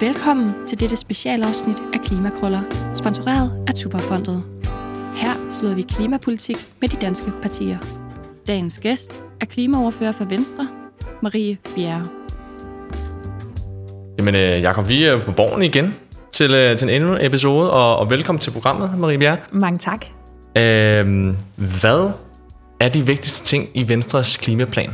Velkommen til dette specialafsnit af Klimakrøller, sponsoreret af Tuberfondet. Her slår vi klimapolitik med de danske partier. Dagens gæst er klimaoverfører for Venstre, Marie Bjerre. Jamen, øh, Jacob, vi er på borgen igen til, øh, til en endnu episode, og, og velkommen til programmet, Marie Bjerre. Mange tak. Øh, hvad er de vigtigste ting i Venstres klimaplan?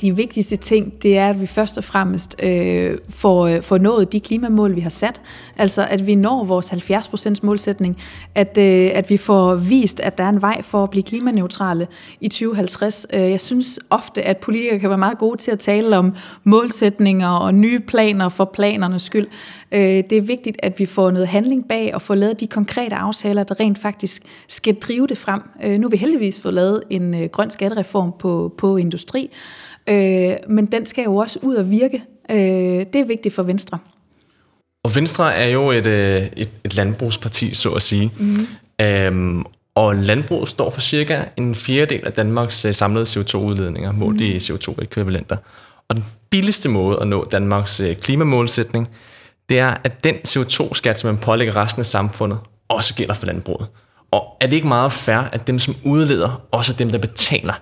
De vigtigste ting, det er, at vi først og fremmest øh, får, øh, får nået de klimamål, vi har sat. Altså, at vi når vores 70% målsætning. At, øh, at vi får vist, at der er en vej for at blive klimaneutrale i 2050. Øh, jeg synes ofte, at politikere kan være meget gode til at tale om målsætninger og nye planer for planernes skyld. Øh, det er vigtigt, at vi får noget handling bag og får lavet de konkrete aftaler, der rent faktisk skal drive det frem. Nu har vi heldigvis fået lavet en grøn skattereform på, på industri, Øh, men den skal jo også ud og virke. Øh, det er vigtigt for Venstre. Og Venstre er jo et, øh, et, et landbrugsparti, så at sige. Mm. Øhm, og landbrug står for cirka en fjerdedel af Danmarks øh, samlede CO2-udledninger, målt mm. i CO2-ekvivalenter. Og den billigste måde at nå Danmarks øh, klimamålsætning, det er, at den CO2-skat, som man pålægger resten af samfundet, også gælder for landbruget. Og er det ikke meget fair, at dem, som udleder, også er dem, der betaler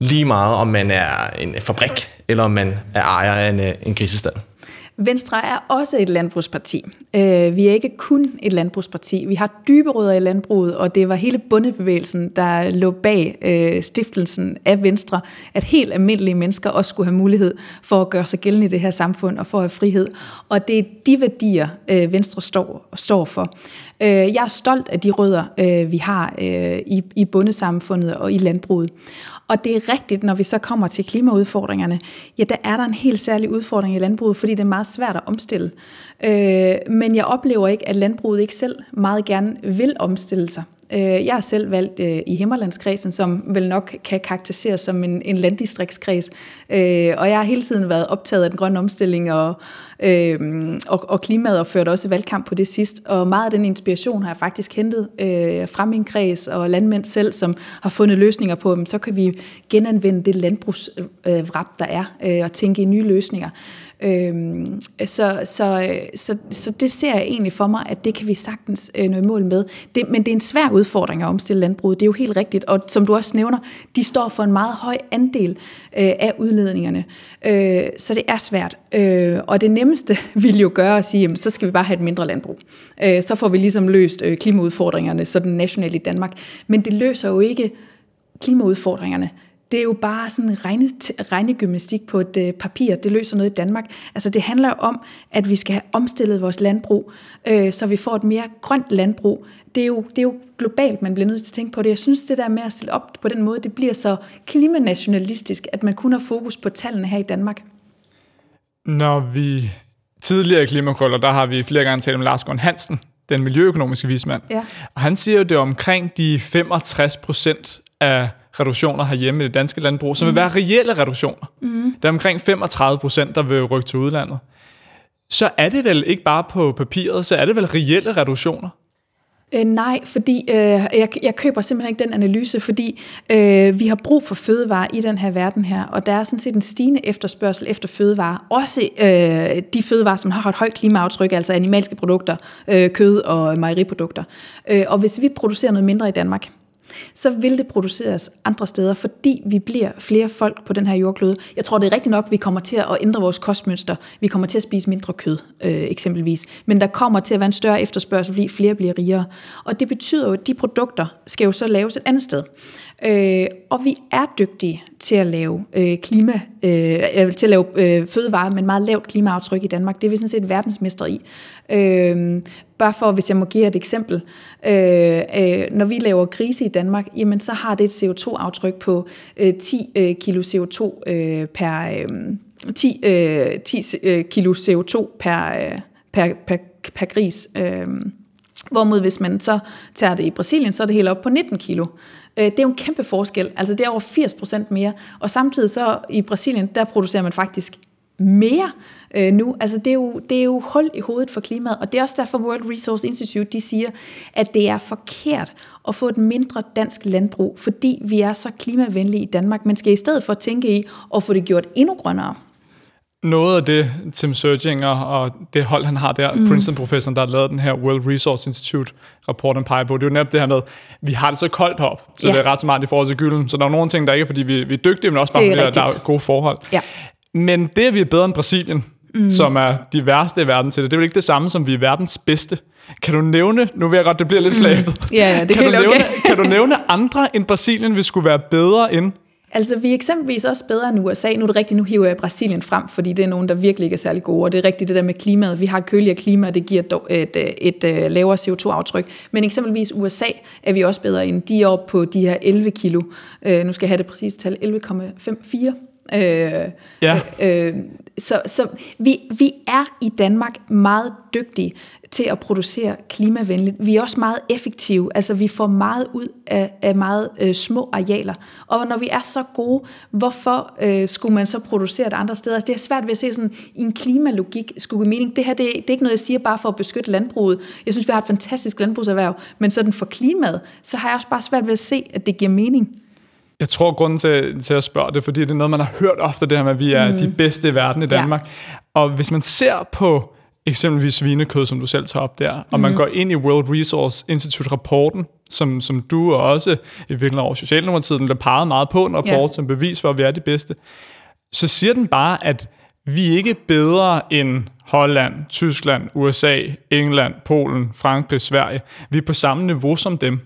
lige meget om man er en fabrik, eller om man er ejer af en, øh, en grisestald. Venstre er også et landbrugsparti. Øh, vi er ikke kun et landbrugsparti. Vi har dybe rødder i landbruget, og det var hele bundebevægelsen, der lå bag øh, stiftelsen af Venstre, at helt almindelige mennesker også skulle have mulighed for at gøre sig gældende i det her samfund og for at have frihed. Og det er de værdier, øh, Venstre står, står for. Øh, jeg er stolt af de rødder, vi har i, i bundesamfundet og i landbruget. Og det er rigtigt, når vi så kommer til klimaudfordringerne, ja, der er der en helt særlig udfordring i landbruget, fordi det er meget svært at omstille. Øh, men jeg oplever ikke, at landbruget ikke selv meget gerne vil omstille sig. Øh, jeg er selv valgt øh, i Himmerlandskredsen, som vel nok kan karakteriseres som en, en landdistriktskreds. Øh, og jeg har hele tiden været optaget af den grønne omstilling og, øh, og, og klimaet og ført også valgkamp på det sidst. Og meget af den inspiration har jeg faktisk hentet øh, fra min kreds og landmænd selv, som har fundet løsninger på, dem. så kan vi genanvende det landbrugsvrap, der er, og tænke i nye løsninger. Øhm, så, så, så, så det ser jeg egentlig for mig, at det kan vi sagtens øh, nå i mål med. Det, men det er en svær udfordring at omstille landbruget, det er jo helt rigtigt. Og som du også nævner, de står for en meget høj andel øh, af udledningerne. Øh, så det er svært. Øh, og det nemmeste vil jo gøre at sige, jamen, så skal vi bare have et mindre landbrug. Øh, så får vi ligesom løst øh, klimaudfordringerne sådan nationalt i Danmark. Men det løser jo ikke klimaudfordringerne det er jo bare sådan en regne, regnegymnastik på et øh, papir. Det løser noget i Danmark. Altså det handler jo om, at vi skal have omstillet vores landbrug, øh, så vi får et mere grønt landbrug. Det er, jo, det er jo globalt, man bliver nødt til at tænke på det. Jeg synes, det der med at stille op på den måde, det bliver så klimanationalistisk, at man kun har fokus på tallene her i Danmark. Når vi tidligere i Klimakrøller, der har vi flere gange talt om Lars Gård Hansen, den miljøøkonomiske vismand. Ja. Og han siger jo, det er omkring de 65 procent af reduktioner herhjemme i det danske landbrug, som mm. vil være reelle reduktioner. Mm. Der er omkring 35 procent, der vil rykke til udlandet. Så er det vel ikke bare på papiret, så er det vel reelle reduktioner? Øh, nej, fordi øh, jeg, jeg køber simpelthen ikke den analyse, fordi øh, vi har brug for fødevarer i den her verden her, og der er sådan set en stigende efterspørgsel efter fødevarer. Også øh, de fødevarer, som har et højt klimaaftryk, altså animalske produkter, øh, kød og mejeriprodukter. Øh, og hvis vi producerer noget mindre i Danmark, så vil det produceres andre steder, fordi vi bliver flere folk på den her jordklode. Jeg tror, det er rigtigt nok, at vi kommer til at ændre vores kostmønster. Vi kommer til at spise mindre kød, øh, eksempelvis. Men der kommer til at være en større efterspørgsel, fordi flere bliver rigere. Og det betyder jo, at de produkter skal jo så laves et andet sted. Øh, og vi er dygtige til at lave øh, klima, øh, til at lave øh, fødevarer med meget lavt klimaaftryk i Danmark. Det er vi sådan set verdensmester i. Øh, bare for, hvis jeg må give et eksempel. Øh, øh, når vi laver grise i Danmark, jamen så har det et CO2-aftryk på øh, 10 øh, kilo CO2 øh, per... Øh, 10, øh, 10 øh, kilo CO2 per, øh, per, per, per gris. Øh, Hvorimod hvis man så tager det i Brasilien, så er det helt op på 19 kilo. Øh, det er jo en kæmpe forskel. Altså det er over 80 procent mere. Og samtidig så i Brasilien, der producerer man faktisk mere øh, nu. Altså det er, jo, det er jo hul i hovedet for klimaet, og det er også derfor World Resource Institute de siger, at det er forkert at få et mindre dansk landbrug, fordi vi er så klimavenlige i Danmark. Man skal i stedet for tænke i at få det gjort endnu grønnere. noget af det, Tim Serginger og det hold, han har der, mm. Princeton-professoren, der har lavet den her World Resource Institute-rapport, en peger på, det er jo netop det her med, vi har det så koldt op, så ja. det er ret smart i forhold til gylden. Så der er nogle ting, der ikke er, fordi vi, vi er dygtige, men også bare, fordi der er gode forhold. Ja. Men det, at vi er bedre end Brasilien, mm. som er de værste i verden til det, det er jo ikke det samme, som vi er verdens bedste. Kan du nævne, nu ved jeg godt, det bliver lidt flabet. Mm. Ja, ja, det kan, du nævne, okay. kan du nævne andre end Brasilien, vi skulle være bedre end? Altså, vi er eksempelvis også bedre end USA. Nu er det rigtigt, nu hiver jeg Brasilien frem, fordi det er nogen, der virkelig ikke er særlig gode. Og det er rigtigt det der med klimaet. Vi har et køligere klima, og det giver et, et, et, et lavere CO2-aftryk. Men eksempelvis USA er vi også bedre end. De er oppe på de her 11 kilo. Uh, nu skal jeg have det præcise tal. 11,54 Øh, ja. øh, så så vi, vi er i Danmark meget dygtige til at producere klimavenligt. Vi er også meget effektive, altså vi får meget ud af, af meget øh, små arealer. Og når vi er så gode, hvorfor øh, skulle man så producere det andre steder? Altså, det er svært ved at se sådan i en klimalogik skulle mening. Det her det, det er ikke noget, jeg siger bare for at beskytte landbruget. Jeg synes, vi har et fantastisk landbrugserhverv, men sådan for klimaet, så har jeg også bare svært ved at se, at det giver mening. Jeg tror, grunden til, til at spørge det, fordi det er noget, man har hørt ofte, det her med, at vi er mm. de bedste i verden i Danmark. Ja. Og hvis man ser på eksempelvis svinekød, som du selv tager op der, og mm. man går ind i World Resource Institute-rapporten, som, som du og også i virkeligheden over Socialdemokratiet, der peget meget på en rapport, ja. som bevis for, at vi er de bedste, så siger den bare, at vi er ikke bedre end Holland, Tyskland, USA, England, Polen, Frankrig, Sverige. Vi er på samme niveau som dem.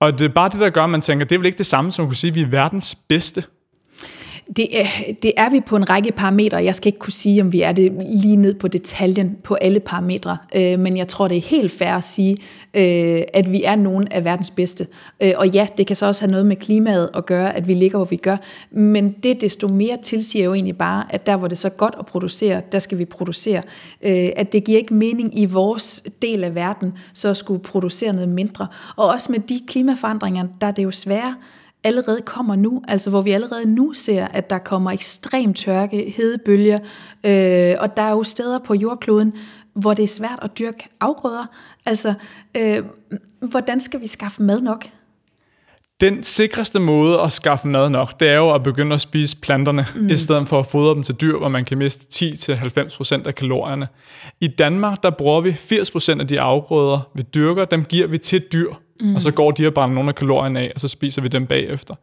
Og det er bare det, der gør, at man tænker, det er vel ikke det samme, som at kunne sige, at vi er verdens bedste. Det er, det er vi på en række parametre. Jeg skal ikke kunne sige, om vi er det lige ned på detaljen på alle parametre, øh, men jeg tror, det er helt fair at sige, øh, at vi er nogle af verdens bedste. Øh, og ja, det kan så også have noget med klimaet at gøre, at vi ligger, hvor vi gør, men det desto mere tilsiger jo egentlig bare, at der, hvor det er så godt at producere, der skal vi producere. Øh, at det giver ikke mening i vores del af verden, så at skulle producere noget mindre. Og også med de klimaforandringer, der er det jo sværere allerede kommer nu, altså hvor vi allerede nu ser, at der kommer ekstrem tørke, hedebølger, øh, og der er jo steder på jordkloden, hvor det er svært at dyrke afgrøder. Altså, øh, hvordan skal vi skaffe mad nok? Den sikreste måde at skaffe mad nok, det er jo at begynde at spise planterne, mm. i stedet for at fodre dem til dyr, hvor man kan miste 10-90% af kalorierne. I Danmark, der bruger vi 80% af de afgrøder, vi dyrker, dem giver vi til dyr. Mm. Og så går de og brænder nogle af kalorierne af, og så spiser vi dem bagefter.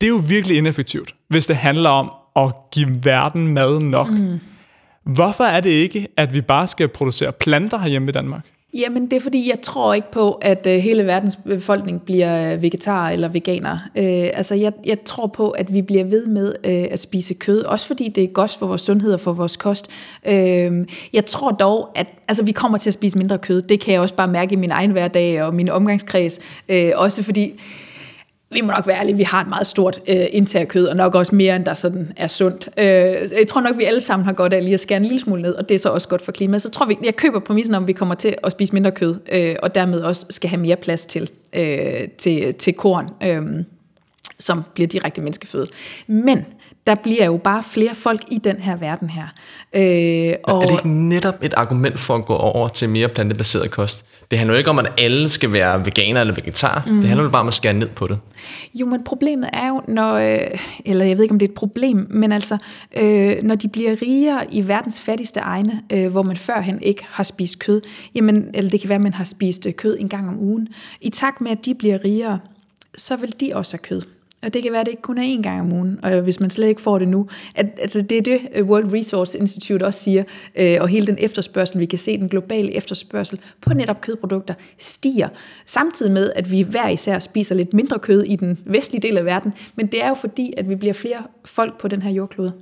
Det er jo virkelig ineffektivt, hvis det handler om at give verden mad nok. Mm. Hvorfor er det ikke, at vi bare skal producere planter herhjemme i Danmark? Jamen, det er fordi, jeg tror ikke på, at øh, hele verdens befolkning bliver øh, vegetar eller veganer. Øh, altså, jeg, jeg tror på, at vi bliver ved med øh, at spise kød, også fordi det er godt for vores sundhed og for vores kost. Øh, jeg tror dog, at altså, vi kommer til at spise mindre kød. Det kan jeg også bare mærke i min egen hverdag og min omgangskreds. Øh, også fordi vi må nok være ærlige, vi har et meget stort øh, indtag af kød, og nok også mere, end der sådan er sundt. Øh, jeg tror nok, vi alle sammen har godt af lige at skære en lille smule ned, og det er så også godt for klimaet. Så tror vi, jeg køber præmissen om, at vi kommer til at spise mindre kød, øh, og dermed også skal have mere plads til, øh, til, til korn, øh, som bliver direkte menneskeføde. Men der bliver jo bare flere folk i den her verden her. Øh, og er det ikke netop et argument for at gå over til mere plantebaseret kost? Det handler jo ikke om, at alle skal være veganer eller vegetar. Mm. Det handler jo bare om at skære ned på det. Jo, men problemet er jo, når, øh, eller jeg ved ikke, om det er et problem, men altså, øh, når de bliver rigere i verdens fattigste egne, øh, hvor man førhen ikke har spist kød, jamen, eller det kan være, at man har spist kød en gang om ugen, i takt med, at de bliver rigere, så vil de også have kød. Og det kan være, at det ikke kun er én gang om ugen, og hvis man slet ikke får det nu. At, altså det er det, øh, World Resource Institute også siger, øh, og hele den efterspørgsel, vi kan se, den globale efterspørgsel på netop kødprodukter, stiger. Samtidig med, at vi hver især spiser lidt mindre kød i den vestlige del af verden, men det er jo fordi, at vi bliver flere folk på den her jordklode.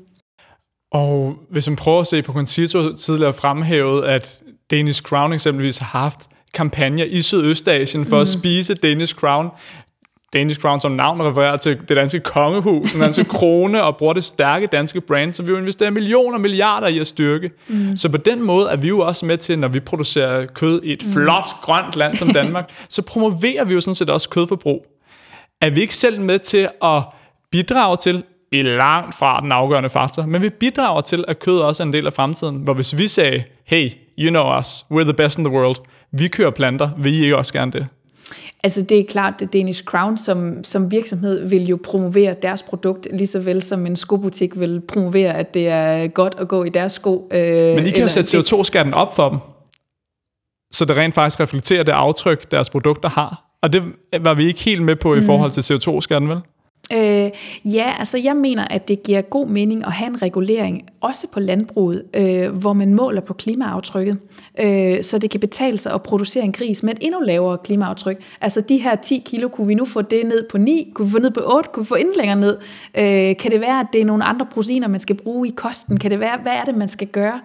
Og hvis man prøver at se på Concito tidligere fremhævet, at Danish Crown eksempelvis har haft kampagner i Sydøstasien for mm. at spise Danish Crown. Danish Crown som navn refererer til det danske kongehus, den danske krone, og bruger det stærke danske brand, som vi jo investerer millioner og milliarder i at styrke. Mm. Så på den måde er vi jo også med til, når vi producerer kød i et mm. flot, grønt land som Danmark, så promoverer vi jo sådan set også kødforbrug. Er vi ikke selv med til at bidrage til, i langt fra den afgørende faktor, men vi bidrager til, at kød også er en del af fremtiden, hvor hvis vi sagde, hey, you know us, we're the best in the world, vi kører planter, vil I ikke også gerne det? Altså det er klart, at Danish Crown som, som virksomhed vil jo promovere deres produkt, lige så vel som en skobutik vil promovere, at det er godt at gå i deres sko. Øh, Men I kan jo sætte CO2-skatten op for dem, så det rent faktisk reflekterer det aftryk, deres produkter har. Og det var vi ikke helt med på i mm. forhold til CO2-skatten, vel? Øh, ja, altså jeg mener, at det giver god mening at have en regulering, også på landbruget, øh, hvor man måler på klimaaftrykket, øh, så det kan betale sig at producere en gris med et endnu lavere klimaaftryk. Altså de her 10 kilo, kunne vi nu få det ned på 9, kunne vi få ned på 8, kunne vi få endnu længere ned. Øh, kan det være, at det er nogle andre proteiner, man skal bruge i kosten? Kan det være, hvad er det, man skal gøre?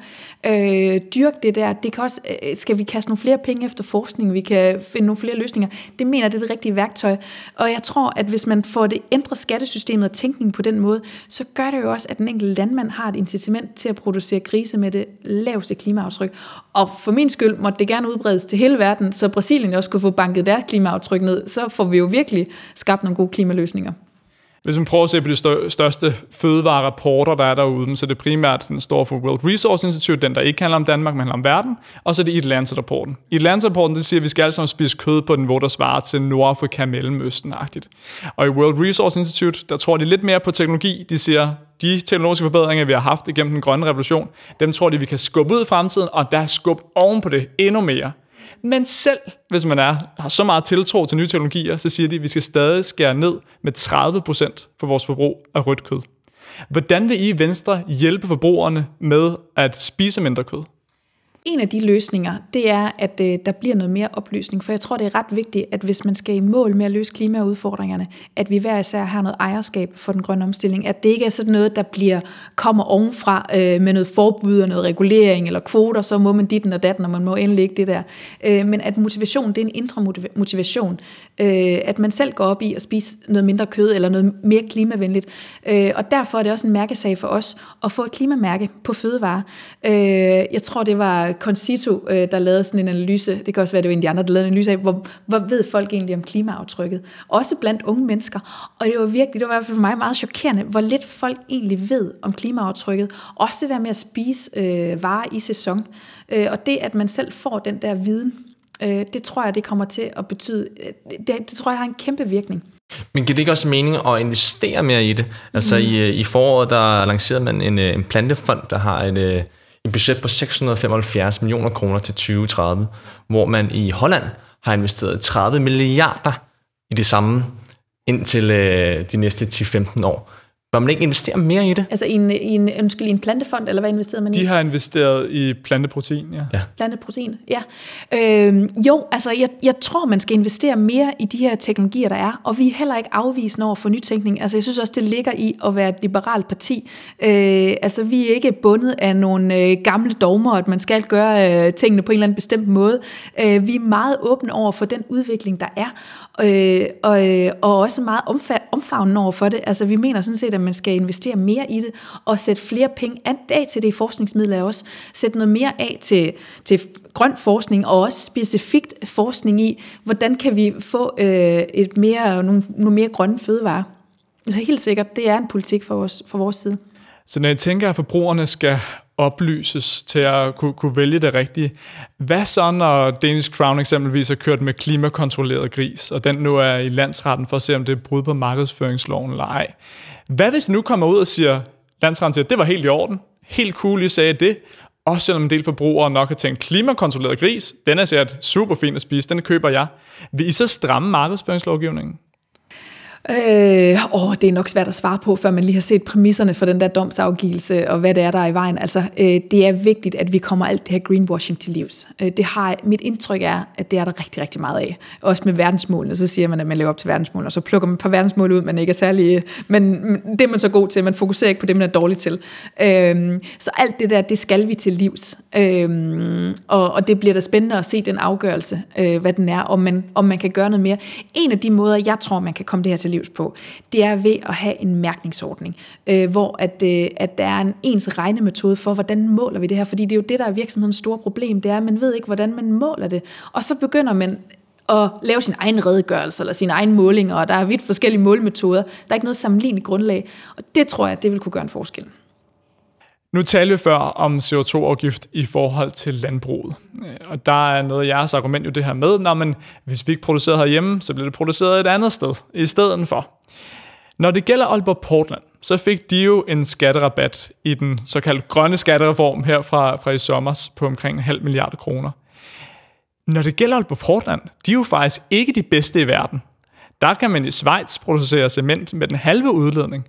Øh, dyrk det der. Det kan også, øh, skal vi kaste nogle flere penge efter forskning? Vi kan finde nogle flere løsninger. Det mener det er det rigtige værktøj. Og jeg tror, at hvis man får det ændret skattesystemet og tænkningen på den måde, så gør det jo også, at den enkelte landmand har et incitament til at producere grise med det laveste klimaaftryk. Og for min skyld måtte det gerne udbredes til hele verden, så Brasilien også kunne få banket deres klimaaftryk ned. Så får vi jo virkelig skabt nogle gode klimaløsninger. Hvis man prøver at se på de største fødevarerapporter, der er derude, så er det primært den store for World Resource Institute, den der ikke handler om Danmark, men handler om verden, og så er det Eat Lancet-rapporten. Eat Lancet-rapporten, det siger, at vi skal alle sammen spise kød på den niveau, der svarer til Nordafrika, Mellemøsten-agtigt. Og i World Resource Institute, der tror de lidt mere på teknologi. De siger, de teknologiske forbedringer, vi har haft igennem den grønne revolution, dem tror de, vi kan skubbe ud i fremtiden, og der skubbet oven på det endnu mere. Men selv hvis man er, har så meget tiltro til nye teknologier, så siger de, at vi skal stadig skære ned med 30% på vores forbrug af rødt kød. Hvordan vil I i Venstre hjælpe forbrugerne med at spise mindre kød? En af de løsninger, det er, at øh, der bliver noget mere oplysning, for jeg tror, det er ret vigtigt, at hvis man skal i mål med at løse klimaudfordringerne, at vi hver især har noget ejerskab for den grønne omstilling, at det ikke er sådan noget, der bliver kommer ovenfra øh, med noget forbud og noget regulering eller kvoter, så må man ditten og datten, og man må endelig ikke det der. Øh, men at motivation, det er en indre motivation. Øh, at man selv går op i at spise noget mindre kød eller noget mere klimavenligt. Øh, og derfor er det også en mærkesag for os at få et klimamærke på fødevarer. Øh, jeg tror, det var Concito, øh, der lavede sådan en analyse, det kan også være, det var en af de andre, der lavede en analyse af, hvor, hvor ved folk egentlig om klimaaftrykket. Også blandt unge mennesker. Og det var virkelig, det var i hvert fald for mig meget chokerende, hvor lidt folk egentlig ved om klimaaftrykket. Også det der med at spise øh, varer i sæson. Øh, og det, at man selv får den der viden, øh, det tror jeg, det kommer til at betyde, øh, det, det tror jeg har en kæmpe virkning. Men giver det ikke også mening at investere mere i det? Altså mm. i, i foråret, der lancerede man en, en plantefond, der har en, et budget på 675 millioner kroner til 2030, hvor man i Holland har investeret 30 milliarder i det samme indtil øh, de næste 10-15 år. Bør man ikke investere mere i det? Altså i en, i en, undskyld, i en plantefond, eller hvad investerede man i? De har investeret i planteprotein, ja. ja. Planteprotein, ja. Øhm, jo, altså jeg, jeg tror, man skal investere mere i de her teknologier, der er, og vi er heller ikke afvisende over for nytænkning. Altså jeg synes også, det ligger i at være et liberalt parti. Øh, altså vi er ikke bundet af nogle øh, gamle dogmer, at man skal gøre øh, tingene på en eller anden bestemt måde. Øh, vi er meget åbne over for den udvikling, der er, øh, og, øh, og også meget omfavnende over for det. Altså vi mener sådan set, at man skal investere mere i det, og sætte flere penge af til det i forskningsmidler også. Sætte noget mere af til, til grøn forskning, og også specifikt forskning i, hvordan kan vi få øh, et mere, nogle, nogle mere grønne fødevarer. Så helt sikkert, det er en politik for vores, for vores side. Så når jeg tænker, at forbrugerne skal oplyses til at kunne, kunne vælge det rigtige. Hvad så, når Danish Crown eksempelvis har kørt med klimakontrolleret gris, og den nu er i landsretten for at se, om det er brud på markedsføringsloven eller ej? Hvad hvis nu kommer ud og siger, landsretten siger, det var helt i orden, helt cool, I sagde det, også selvom en del forbrugere nok har tænkt, klimakontrolleret gris, den er sikkert super fin at spise, den køber jeg. Vil I så stramme markedsføringslovgivningen? Øh, åh, det er nok svært at svare på, før man lige har set præmisserne for den der domsafgivelse, og hvad det er, der er i vejen. Altså, øh, det er vigtigt, at vi kommer alt det her greenwashing til livs. Øh, det har, mit indtryk er, at det er der rigtig, rigtig meget af. Også med verdensmålene, så siger man, at man lever op til verdensmålene, og så plukker man et par verdensmål ud, man ikke er særlig... Øh, men det er man så god til, man fokuserer ikke på det, man er dårlig til. Øh, så alt det der, det skal vi til livs. Øh, og, og det bliver da spændende at se den afgørelse, øh, hvad den er, om man, om man kan gøre noget mere. En af de måder, jeg tror, man kan komme det her til til livs på, det er ved at have en mærkningsordning, øh, hvor at, øh, at der er en ens regnemetode for, hvordan måler vi det her, fordi det er jo det, der er virksomhedens store problem, det er, at man ved ikke, hvordan man måler det, og så begynder man at lave sin egen redegørelse eller sin egen måling, og der er vidt forskellige målmetoder. Der er ikke noget sammenligneligt grundlag, og det tror jeg, det vil kunne gøre en forskel. Nu talte vi før om CO2-afgift i forhold til landbruget. Øh, og der er noget af jeres argument jo det her med, når man, hvis vi ikke producerer herhjemme, så bliver det produceret et andet sted i stedet for. Når det gælder Aalborg Portland, så fik de jo en skatterabat i den såkaldte grønne skattereform her fra, fra i sommer på omkring en halv milliard kroner. Når det gælder Aalborg Portland, de er jo faktisk ikke de bedste i verden. Der kan man i Schweiz producere cement med den halve udledning.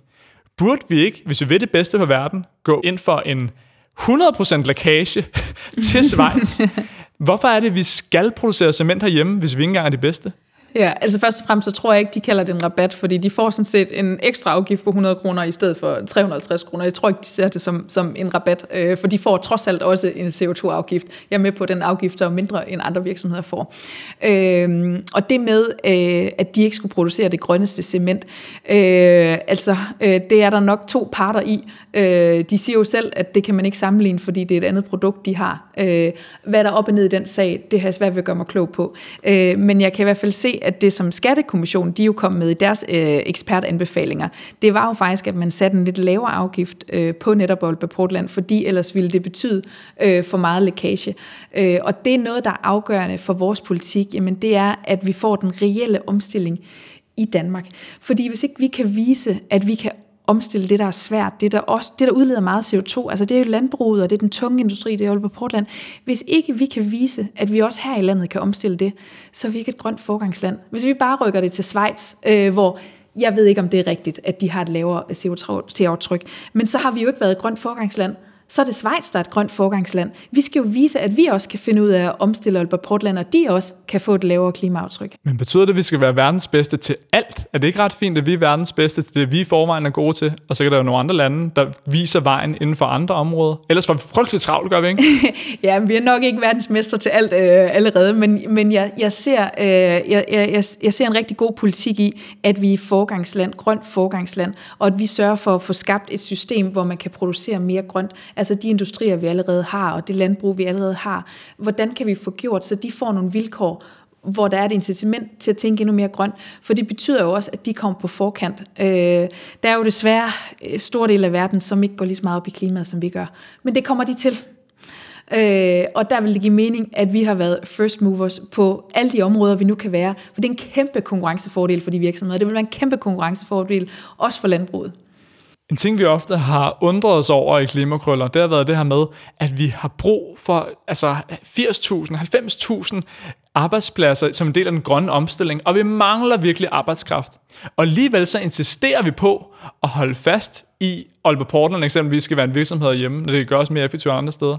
Burde vi ikke, hvis vi vil det bedste for verden, gå ind for en 100% lækage til Schweiz? Hvorfor er det, at vi skal producere cement herhjemme, hvis vi ikke engang er de bedste? Ja, altså først og fremmest så tror jeg ikke, de kalder det en rabat, fordi de får sådan set en ekstra afgift på 100 kroner i stedet for 350 kroner. Jeg tror ikke, de ser det som, som en rabat, øh, for de får trods alt også en CO2-afgift. Jeg er med på, den afgift der er mindre end andre virksomheder får. Øh, og det med, øh, at de ikke skulle producere det grønneste cement, øh, altså øh, det er der nok to parter i. Øh, de siger jo selv, at det kan man ikke sammenligne, fordi det er et andet produkt, de har. Øh, hvad der er op og ned i den sag, det har jeg svært ved at gøre mig klog på. Øh, men jeg kan i hvert fald se, at det som Skattekommissionen, de jo kom med i deres øh, ekspertanbefalinger, det var jo faktisk, at man satte en lidt lavere afgift øh, på netop Aalborg Portland, fordi ellers ville det betyde øh, for meget lækage. Øh, og det er noget, der er afgørende for vores politik, jamen det er, at vi får den reelle omstilling i Danmark. Fordi hvis ikke vi kan vise, at vi kan omstille det, der er svært, det der, også, det, der udleder meget CO2, altså det er jo landbruget, og det er den tunge industri, det er på Portland. Hvis ikke vi kan vise, at vi også her i landet kan omstille det, så er vi ikke et grønt forgangsland. Hvis vi bare rykker det til Schweiz, øh, hvor jeg ved ikke, om det er rigtigt, at de har et lavere CO2-aftryk, men så har vi jo ikke været et grønt forgangsland så er det Schweiz, der er et grønt forgangsland. Vi skal jo vise, at vi også kan finde ud af at omstille Aalborg Portland, og de også kan få et lavere klimaaftryk. Men betyder det, at vi skal være verdens bedste til alt? Er det ikke ret fint, at vi er verdens bedste til det, vi i forvejen er gode til? Og så kan der jo nogle andre lande, der viser vejen inden for andre områder. Ellers var vi frygteligt travlt, gør vi ikke? ja, vi er nok ikke verdensmester til alt øh, allerede, men, men jeg, jeg, ser, øh, jeg, jeg, jeg ser en rigtig god politik i, at vi er forgangsland, grønt forgangsland, og at vi sørger for at få skabt et system, hvor man kan producere mere grønt altså de industrier, vi allerede har, og det landbrug, vi allerede har, hvordan kan vi få gjort, så de får nogle vilkår, hvor der er et incitament til at tænke endnu mere grønt, for det betyder jo også, at de kommer på forkant. Øh, der er jo desværre øh, stor del af verden, som ikke går lige så meget op i klimaet, som vi gør. Men det kommer de til. Øh, og der vil det give mening, at vi har været first movers på alle de områder, vi nu kan være. For det er en kæmpe konkurrencefordel for de virksomheder. Det vil være en kæmpe konkurrencefordel også for landbruget. En ting, vi ofte har undret os over i klimakrøller, det har været det her med, at vi har brug for altså 80.000, 90.000 arbejdspladser som en del af den grønne omstilling, og vi mangler virkelig arbejdskraft. Og alligevel så insisterer vi på at holde fast i Aalborg Portland eksempelvis skal være en virksomhed hjemme, når det kan gøres mere effektivt andre steder.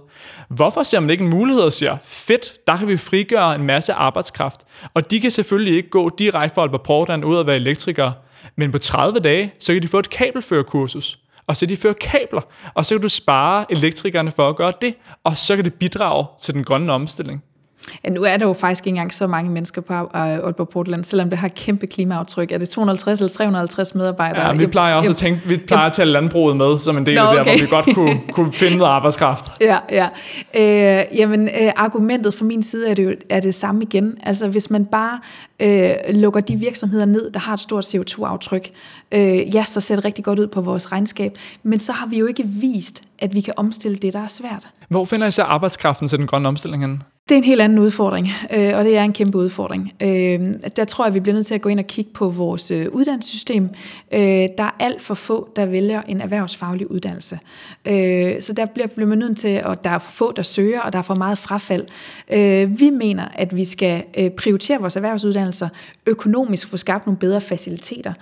Hvorfor ser man ikke en mulighed og siger, fedt, der kan vi frigøre en masse arbejdskraft, og de kan selvfølgelig ikke gå direkte fra Aalborg Portland ud og være elektrikere, men på 30 dage, så kan de få et kabelførerkursus, og så de fører kabler, og så kan du spare elektrikerne for at gøre det, og så kan det bidrage til den grønne omstilling. Nu er der jo faktisk ikke engang så mange mennesker på uh, Aalborg Portland, selvom det har kæmpe klimaaftryk. Er det 250 eller 350 medarbejdere? Ja, vi plejer også jeg, at tænke, vi plejer at tælle landbruget med som en del Nå, af det, hvor vi godt kunne, kunne finde noget arbejdskraft. Ja, ja. Øh, jamen, øh, argumentet fra min side er det jo er det samme igen. Altså, hvis man bare øh, lukker de virksomheder ned, der har et stort CO2-aftryk, øh, ja, så ser det rigtig godt ud på vores regnskab, men så har vi jo ikke vist, at vi kan omstille det, der er svært. Hvor finder I så arbejdskraften til den grønne omstilling hen? Det er en helt anden udfordring, øh, og det er en kæmpe udfordring. Øh, der tror jeg, vi bliver nødt til at gå ind og kigge på vores øh, uddannelsessystem. Øh, der er alt for få, der vælger en erhvervsfaglig uddannelse. Øh, så der bliver man nødt til, og der er for få, der søger, og der er for meget frafald. Øh, vi mener, at vi skal prioritere vores erhvervsuddannelser økonomisk, få skabt nogle bedre faciliteter,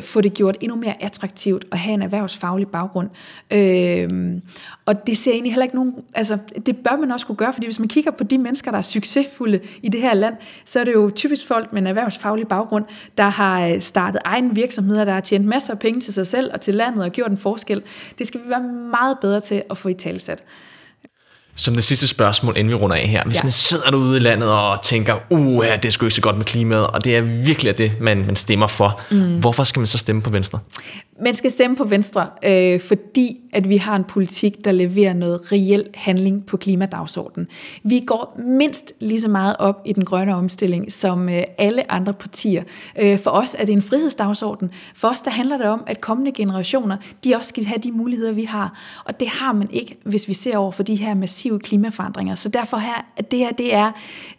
få det gjort endnu mere attraktivt at have en erhvervsfaglig baggrund. Og det ser egentlig heller ikke nogen, altså det bør man også kunne gøre, fordi hvis man kigger på de mennesker, der er succesfulde i det her land, så er det jo typisk folk med en erhvervsfaglig baggrund, der har øh, startet egen virksomheder, der har tjent masser af penge til sig selv og til landet og gjort en forskel. Det skal vi være meget bedre til at få i talsat. Som det sidste spørgsmål, inden vi runder af her. Hvis ja. man sidder derude i landet og tænker, uh, det sgu ikke så godt med klimaet, og det er virkelig det, man, man stemmer for. Mm. Hvorfor skal man så stemme på Venstre? Man skal stemme på Venstre, øh, fordi at vi har en politik, der leverer noget reel handling på klimadagsordenen. Vi går mindst lige så meget op i den grønne omstilling som øh, alle andre partier. Øh, for os er det en frihedsdagsorden. For os der handler det om, at kommende generationer, de også skal have de muligheder, vi har. Og det har man ikke, hvis vi ser over for de her massive klimaforandringer. Så derfor her, at det her det er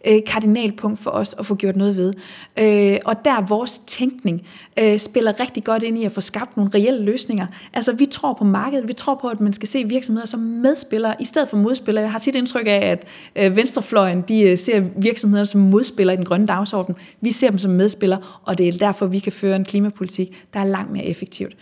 øh, kardinalpunkt for os at få gjort noget ved. Øh, og der vores tænkning øh, spiller rigtig godt ind i at få skabt nogle reelle løsninger. Altså vi tror på markedet, vi tror på, at man skal se virksomheder som medspillere i stedet for modspillere. Jeg har tit indtryk af, at øh, venstrefløjen de øh, ser virksomheder som modspillere i den grønne dagsorden. Vi ser dem som medspillere, og det er derfor, vi kan føre en klimapolitik, der er langt mere effektivt.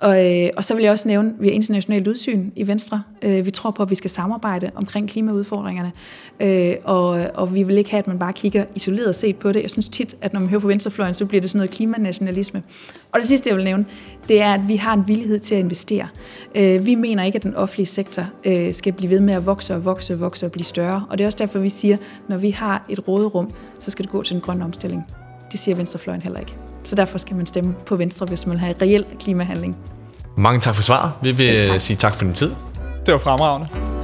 Og, øh, og så vil jeg også nævne, at vi har internationalt udsyn i Venstre. Øh, vi tror på, at vi skal samarbejde omkring klimaudfordringerne, øh, og, og vi vil ikke have, at man bare kigger isoleret set på det. Jeg synes tit, at når man hører på venstrefløjen, så bliver det sådan noget klimanationalisme. Og det sidste, jeg vil nævne, det er, at vi har en villighed til at investere. Øh, vi mener ikke, at den offentlige sektor øh, skal blive ved med at vokse og vokse og vokse og blive større. Og det er også derfor, vi siger, at når vi har et råderum, så skal det gå til den grønne omstilling. Det siger venstrefløjen heller ikke. Så derfor skal man stemme på Venstre, hvis man vil have reel klimahandling. Mange tak for svaret. Vi vil tak. sige tak for din tid. Det var fremragende.